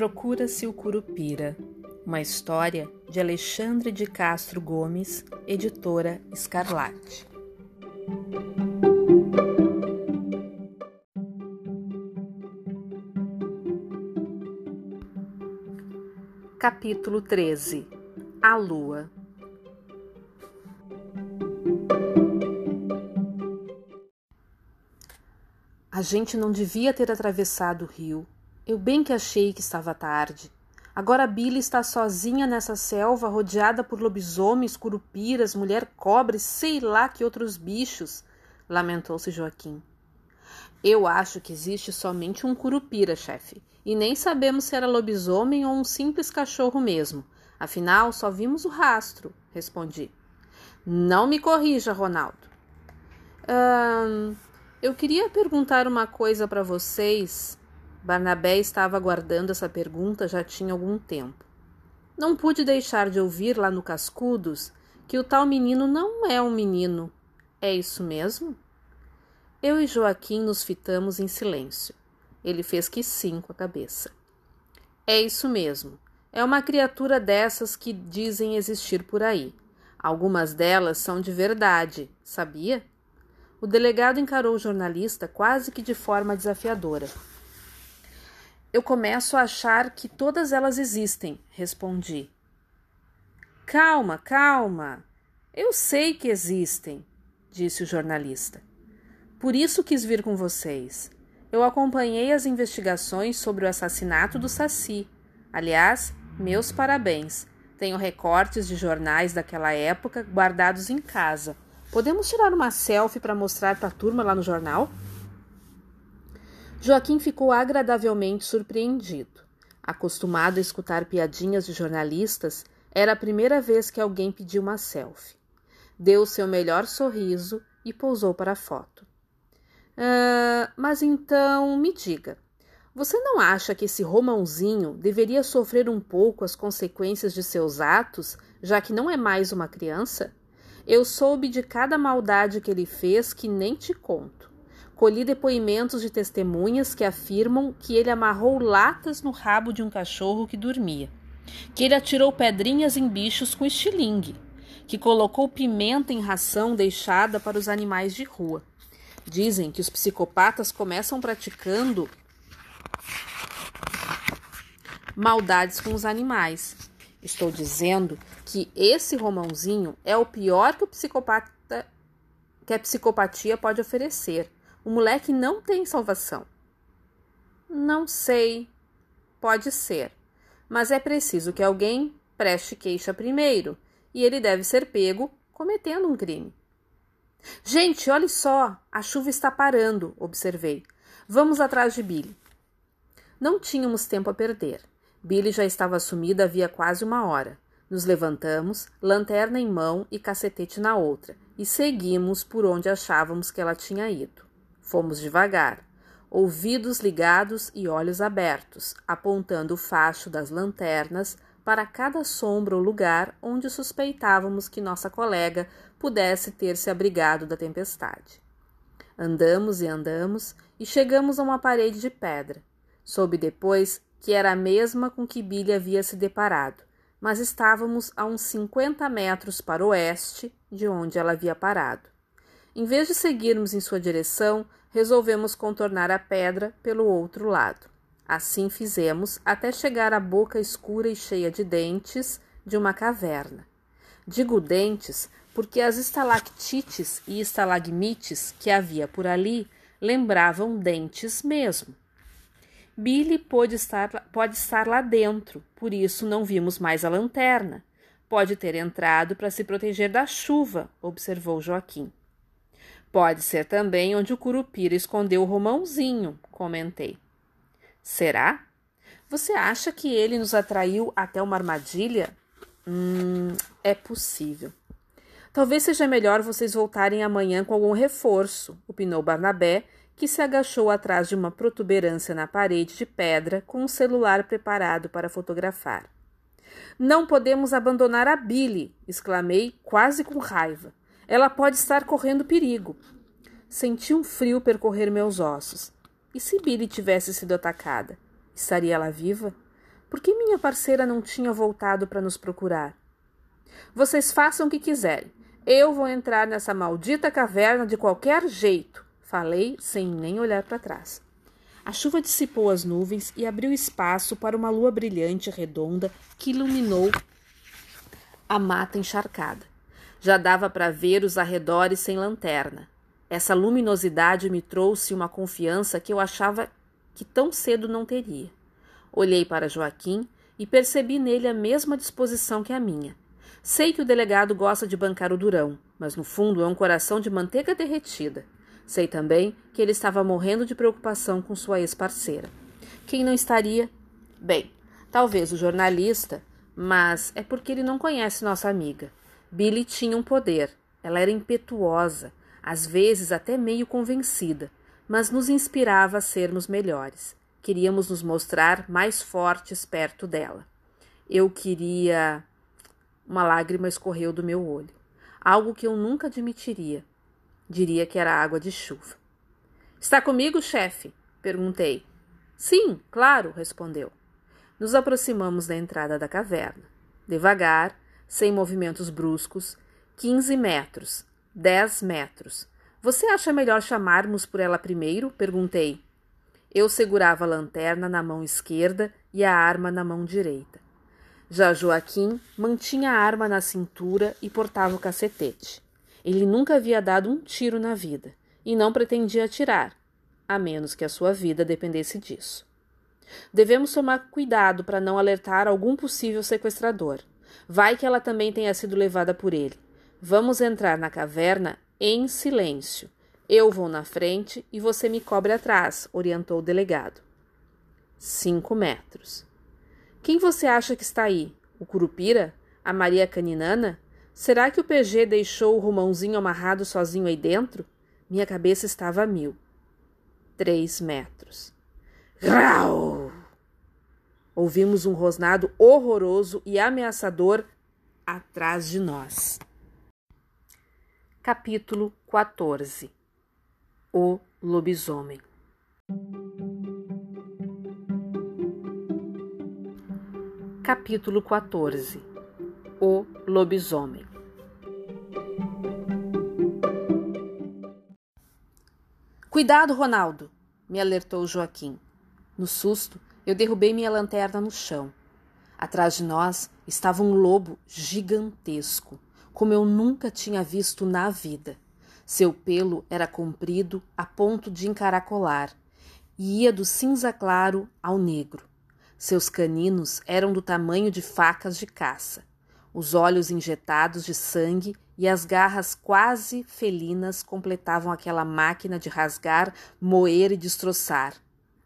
Procura-se o Curupira, uma história de Alexandre de Castro Gomes, editora Escarlate. Capítulo 13 A Lua A gente não devia ter atravessado o rio eu bem que achei que estava tarde. Agora Billy está sozinha nessa selva, rodeada por lobisomens, curupiras, mulher cobra e sei lá que outros bichos, lamentou-se Joaquim. Eu acho que existe somente um curupira, chefe, e nem sabemos se era lobisomem ou um simples cachorro mesmo. Afinal, só vimos o rastro, respondi. Não me corrija, Ronaldo. Hum, eu queria perguntar uma coisa para vocês Barnabé estava aguardando essa pergunta já tinha algum tempo. Não pude deixar de ouvir lá no Cascudos que o tal menino não é um menino. É isso mesmo? Eu e Joaquim nos fitamos em silêncio. Ele fez que sim com a cabeça. É isso mesmo. É uma criatura dessas que dizem existir por aí. Algumas delas são de verdade, sabia? O delegado encarou o jornalista quase que de forma desafiadora. Eu começo a achar que todas elas existem, respondi. Calma, calma. Eu sei que existem, disse o jornalista. Por isso quis vir com vocês. Eu acompanhei as investigações sobre o assassinato do Saci. Aliás, meus parabéns. Tenho recortes de jornais daquela época guardados em casa. Podemos tirar uma selfie para mostrar para a turma lá no jornal? Joaquim ficou agradavelmente surpreendido. Acostumado a escutar piadinhas de jornalistas, era a primeira vez que alguém pediu uma selfie. Deu seu melhor sorriso e pousou para a foto. Ah, mas então, me diga, você não acha que esse Romãozinho deveria sofrer um pouco as consequências de seus atos, já que não é mais uma criança? Eu soube de cada maldade que ele fez que nem te conto. Colhi depoimentos de testemunhas que afirmam que ele amarrou latas no rabo de um cachorro que dormia, que ele atirou pedrinhas em bichos com estilingue, que colocou pimenta em ração deixada para os animais de rua. Dizem que os psicopatas começam praticando maldades com os animais. Estou dizendo que esse Romãozinho é o pior que o psicopata que a psicopatia pode oferecer. O moleque não tem salvação. Não sei. Pode ser. Mas é preciso que alguém preste queixa primeiro, e ele deve ser pego cometendo um crime. Gente, olhe só, a chuva está parando, observei. Vamos atrás de Billy. Não tínhamos tempo a perder. Billy já estava sumida havia quase uma hora. Nos levantamos, lanterna em mão e cacetete na outra, e seguimos por onde achávamos que ela tinha ido. Fomos devagar, ouvidos ligados e olhos abertos, apontando o facho das lanternas para cada sombra ou lugar onde suspeitávamos que nossa colega pudesse ter se abrigado da tempestade. Andamos e andamos e chegamos a uma parede de pedra. Soube depois que era a mesma com que Billy havia se deparado, mas estávamos a uns cinquenta metros para o oeste de onde ela havia parado. Em vez de seguirmos em sua direção, resolvemos contornar a pedra pelo outro lado. Assim fizemos até chegar à boca escura e cheia de dentes de uma caverna. Digo dentes porque as estalactites e estalagmites que havia por ali lembravam dentes mesmo. Billy pode estar, pode estar lá dentro, por isso não vimos mais a lanterna. Pode ter entrado para se proteger da chuva, observou Joaquim. Pode ser também onde o Curupira escondeu o Romãozinho, comentei. Será? Você acha que ele nos atraiu até uma armadilha? Hum, é possível. Talvez seja melhor vocês voltarem amanhã com algum reforço, opinou Barnabé, que se agachou atrás de uma protuberância na parede de pedra com um celular preparado para fotografar. Não podemos abandonar a Billy, exclamei, quase com raiva. Ela pode estar correndo perigo. Senti um frio percorrer meus ossos. E se Billy tivesse sido atacada? Estaria ela viva? Por que minha parceira não tinha voltado para nos procurar? Vocês façam o que quiserem. Eu vou entrar nessa maldita caverna de qualquer jeito, falei sem nem olhar para trás. A chuva dissipou as nuvens e abriu espaço para uma lua brilhante e redonda que iluminou a mata encharcada. Já dava para ver os arredores sem lanterna. Essa luminosidade me trouxe uma confiança que eu achava que tão cedo não teria. Olhei para Joaquim e percebi nele a mesma disposição que a minha. Sei que o delegado gosta de bancar o durão, mas no fundo é um coração de manteiga derretida. Sei também que ele estava morrendo de preocupação com sua ex-parceira. Quem não estaria? Bem, talvez o jornalista, mas é porque ele não conhece nossa amiga. Billy tinha um poder. Ela era impetuosa, às vezes até meio convencida, mas nos inspirava a sermos melhores. Queríamos nos mostrar mais fortes perto dela. Eu queria. Uma lágrima escorreu do meu olho. Algo que eu nunca admitiria. Diria que era água de chuva. Está comigo, chefe? perguntei. Sim, claro, respondeu. Nos aproximamos da entrada da caverna. Devagar, sem movimentos bruscos, quinze metros, dez metros. Você acha melhor chamarmos por ela primeiro? perguntei. Eu segurava a lanterna na mão esquerda e a arma na mão direita. Já Joaquim mantinha a arma na cintura e portava o cacetete. Ele nunca havia dado um tiro na vida e não pretendia atirar, a menos que a sua vida dependesse disso. Devemos tomar cuidado para não alertar algum possível sequestrador. Vai que ela também tenha sido levada por ele. Vamos entrar na caverna em silêncio eu vou na frente e você me cobre atrás, orientou o delegado. Cinco metros. Quem você acha que está aí? O Curupira? A Maria Caninana? Será que o PG deixou o Romãozinho amarrado sozinho aí dentro? Minha cabeça estava a mil. Três metros. Grau! Ouvimos um rosnado horroroso e ameaçador atrás de nós. Capítulo 14 o lobisomem. Capítulo 14 O lobisomem. Cuidado, Ronaldo! me alertou Joaquim. No susto, eu derrubei minha lanterna no chão. Atrás de nós estava um lobo gigantesco, como eu nunca tinha visto na vida. Seu pelo era comprido a ponto de encaracolar e ia do cinza claro ao negro. Seus caninos eram do tamanho de facas de caça, os olhos injetados de sangue e as garras quase felinas completavam aquela máquina de rasgar, moer e destroçar.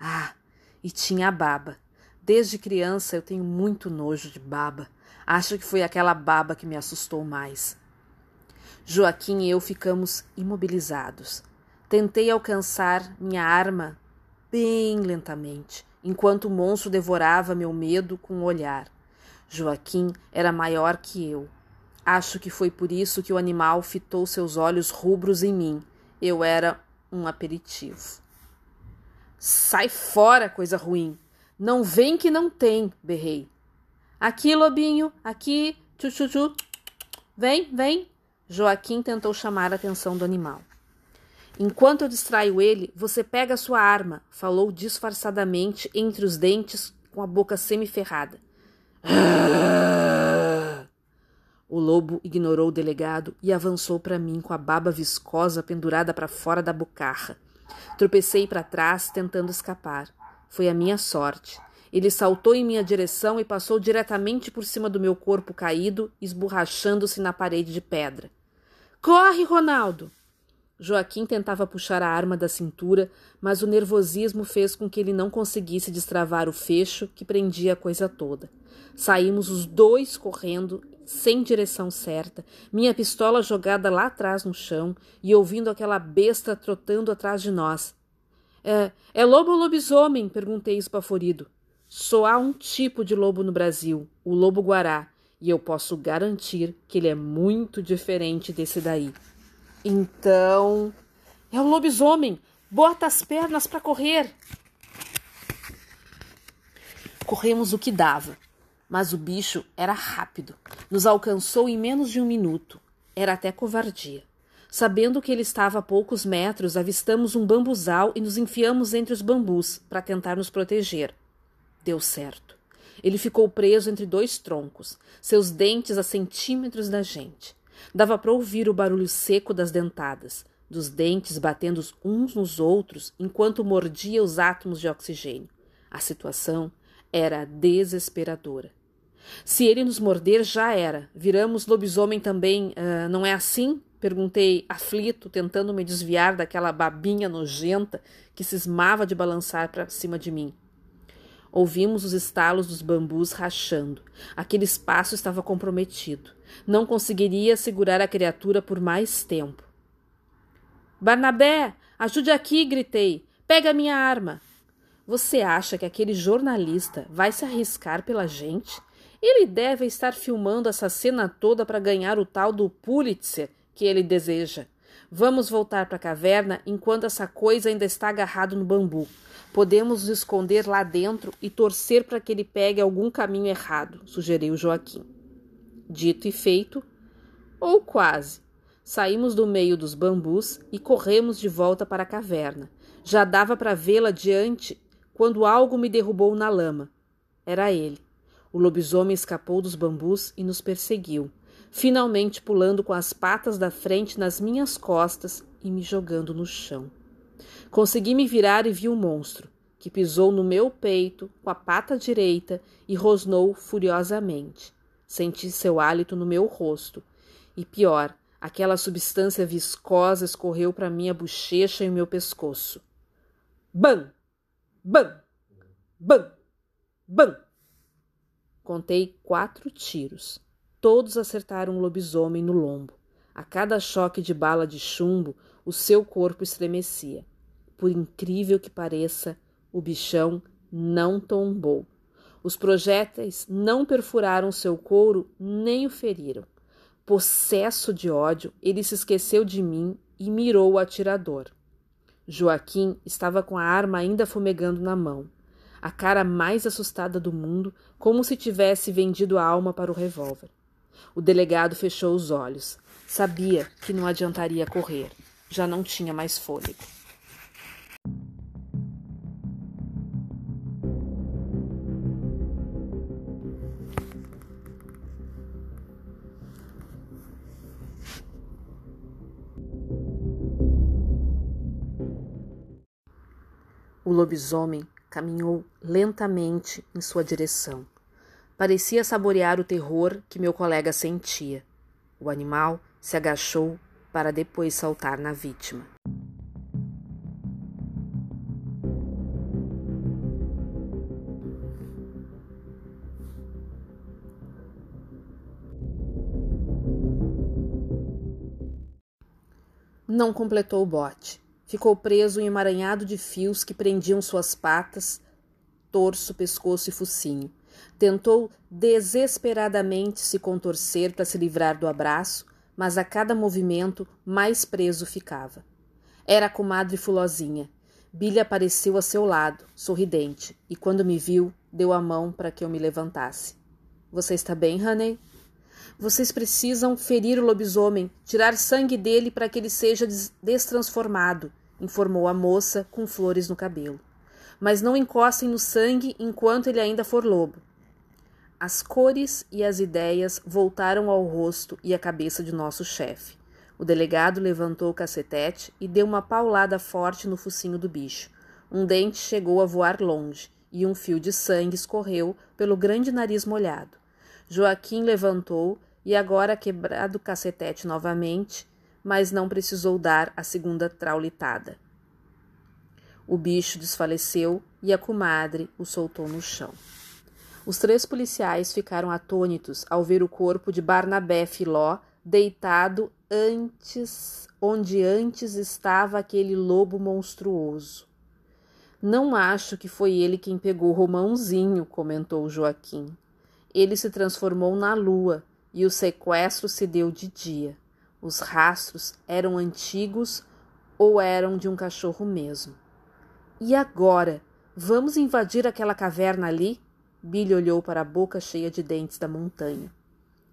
Ah, e tinha a baba. Desde criança eu tenho muito nojo de baba. Acho que foi aquela baba que me assustou mais. Joaquim e eu ficamos imobilizados. Tentei alcançar minha arma bem lentamente, enquanto o monstro devorava meu medo com o olhar. Joaquim era maior que eu. Acho que foi por isso que o animal fitou seus olhos rubros em mim. Eu era um aperitivo. Sai fora, coisa ruim! Não vem que não tem, berrei. Aqui, lobinho, aqui, tchu, tchu, tchu. Vem, vem. Joaquim tentou chamar a atenção do animal. Enquanto eu distraio ele, você pega a sua arma, falou disfarçadamente entre os dentes, com a boca semiferrada. O lobo ignorou o delegado e avançou para mim com a baba viscosa pendurada para fora da bocarra. Tropecei para trás, tentando escapar. Foi a minha sorte. Ele saltou em minha direção e passou diretamente por cima do meu corpo caído, esborrachando-se na parede de pedra. Corre, Ronaldo! Joaquim tentava puxar a arma da cintura, mas o nervosismo fez com que ele não conseguisse destravar o fecho que prendia a coisa toda. Saímos os dois correndo, sem direção certa, minha pistola jogada lá atrás no chão e ouvindo aquela besta trotando atrás de nós. É, é lobo ou lobisomem? perguntei espaforido. Só há um tipo de lobo no Brasil, o lobo guará, e eu posso garantir que ele é muito diferente desse daí. Então, é o lobisomem. Bota as pernas para correr. Corremos o que dava, mas o bicho era rápido. Nos alcançou em menos de um minuto. Era até covardia. Sabendo que ele estava a poucos metros, avistamos um bambuzal e nos enfiamos entre os bambus para tentar nos proteger. Deu certo. Ele ficou preso entre dois troncos, seus dentes a centímetros da gente. Dava para ouvir o barulho seco das dentadas, dos dentes batendo uns nos outros enquanto mordia os átomos de oxigênio. A situação era desesperadora. Se ele nos morder, já era. Viramos lobisomem também, uh, não é assim? Perguntei, aflito, tentando me desviar daquela babinha nojenta que cismava de balançar para cima de mim. Ouvimos os estalos dos bambus rachando. Aquele espaço estava comprometido. Não conseguiria segurar a criatura por mais tempo. Barnabé, ajude aqui! gritei. Pega minha arma. Você acha que aquele jornalista vai se arriscar pela gente? Ele deve estar filmando essa cena toda para ganhar o tal do Pulitzer que ele deseja. Vamos voltar para a caverna enquanto essa coisa ainda está agarrado no bambu. Podemos nos esconder lá dentro e torcer para que ele pegue algum caminho errado, sugeriu Joaquim. Dito e feito, ou quase. Saímos do meio dos bambus e corremos de volta para a caverna. Já dava para vê-la diante quando algo me derrubou na lama. Era ele. O lobisomem escapou dos bambus e nos perseguiu finalmente pulando com as patas da frente nas minhas costas e me jogando no chão. Consegui me virar e vi o monstro, que pisou no meu peito com a pata direita e rosnou furiosamente. Senti seu hálito no meu rosto. E pior, aquela substância viscosa escorreu para minha bochecha e meu pescoço. Bam! Bam! Bam! Bam! Contei quatro tiros. Todos acertaram o lobisomem no lombo. A cada choque de bala de chumbo, o seu corpo estremecia. Por incrível que pareça, o bichão não tombou. Os projéteis não perfuraram seu couro nem o feriram. Possesso de ódio, ele se esqueceu de mim e mirou o atirador. Joaquim estava com a arma ainda fumegando na mão, a cara mais assustada do mundo, como se tivesse vendido a alma para o revólver. O delegado fechou os olhos. Sabia que não adiantaria correr. Já não tinha mais fôlego. O lobisomem caminhou lentamente em sua direção. Parecia saborear o terror que meu colega sentia. O animal se agachou para depois saltar na vítima. Não completou o bote. Ficou preso em um emaranhado de fios que prendiam suas patas, torso, pescoço e focinho. Tentou desesperadamente se contorcer para se livrar do abraço, mas a cada movimento mais preso ficava. Era a comadre Fulozinha. Billy apareceu a seu lado, sorridente, e quando me viu, deu a mão para que eu me levantasse. Você está bem, Honey? Vocês precisam ferir o lobisomem, tirar sangue dele para que ele seja destransformado, informou a moça com flores no cabelo. Mas não encostem no sangue enquanto ele ainda for lobo. As cores e as ideias voltaram ao rosto e à cabeça de nosso chefe. O delegado levantou o cacetete e deu uma paulada forte no focinho do bicho. Um dente chegou a voar longe e um fio de sangue escorreu pelo grande nariz molhado. Joaquim levantou e agora quebrado o cacetete novamente, mas não precisou dar a segunda traulitada. O bicho desfaleceu e a comadre o soltou no chão. Os três policiais ficaram atônitos ao ver o corpo de Barnabé Filó deitado antes onde antes estava aquele lobo monstruoso. Não acho que foi ele quem pegou Romãozinho, comentou Joaquim. Ele se transformou na lua e o sequestro se deu de dia. Os rastros eram antigos ou eram de um cachorro mesmo. E agora? Vamos invadir aquela caverna ali? Billy olhou para a boca cheia de dentes da montanha.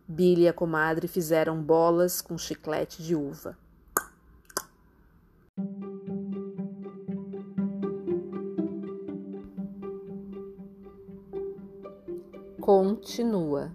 Billy e a comadre fizeram bolas com chiclete de uva. Continua.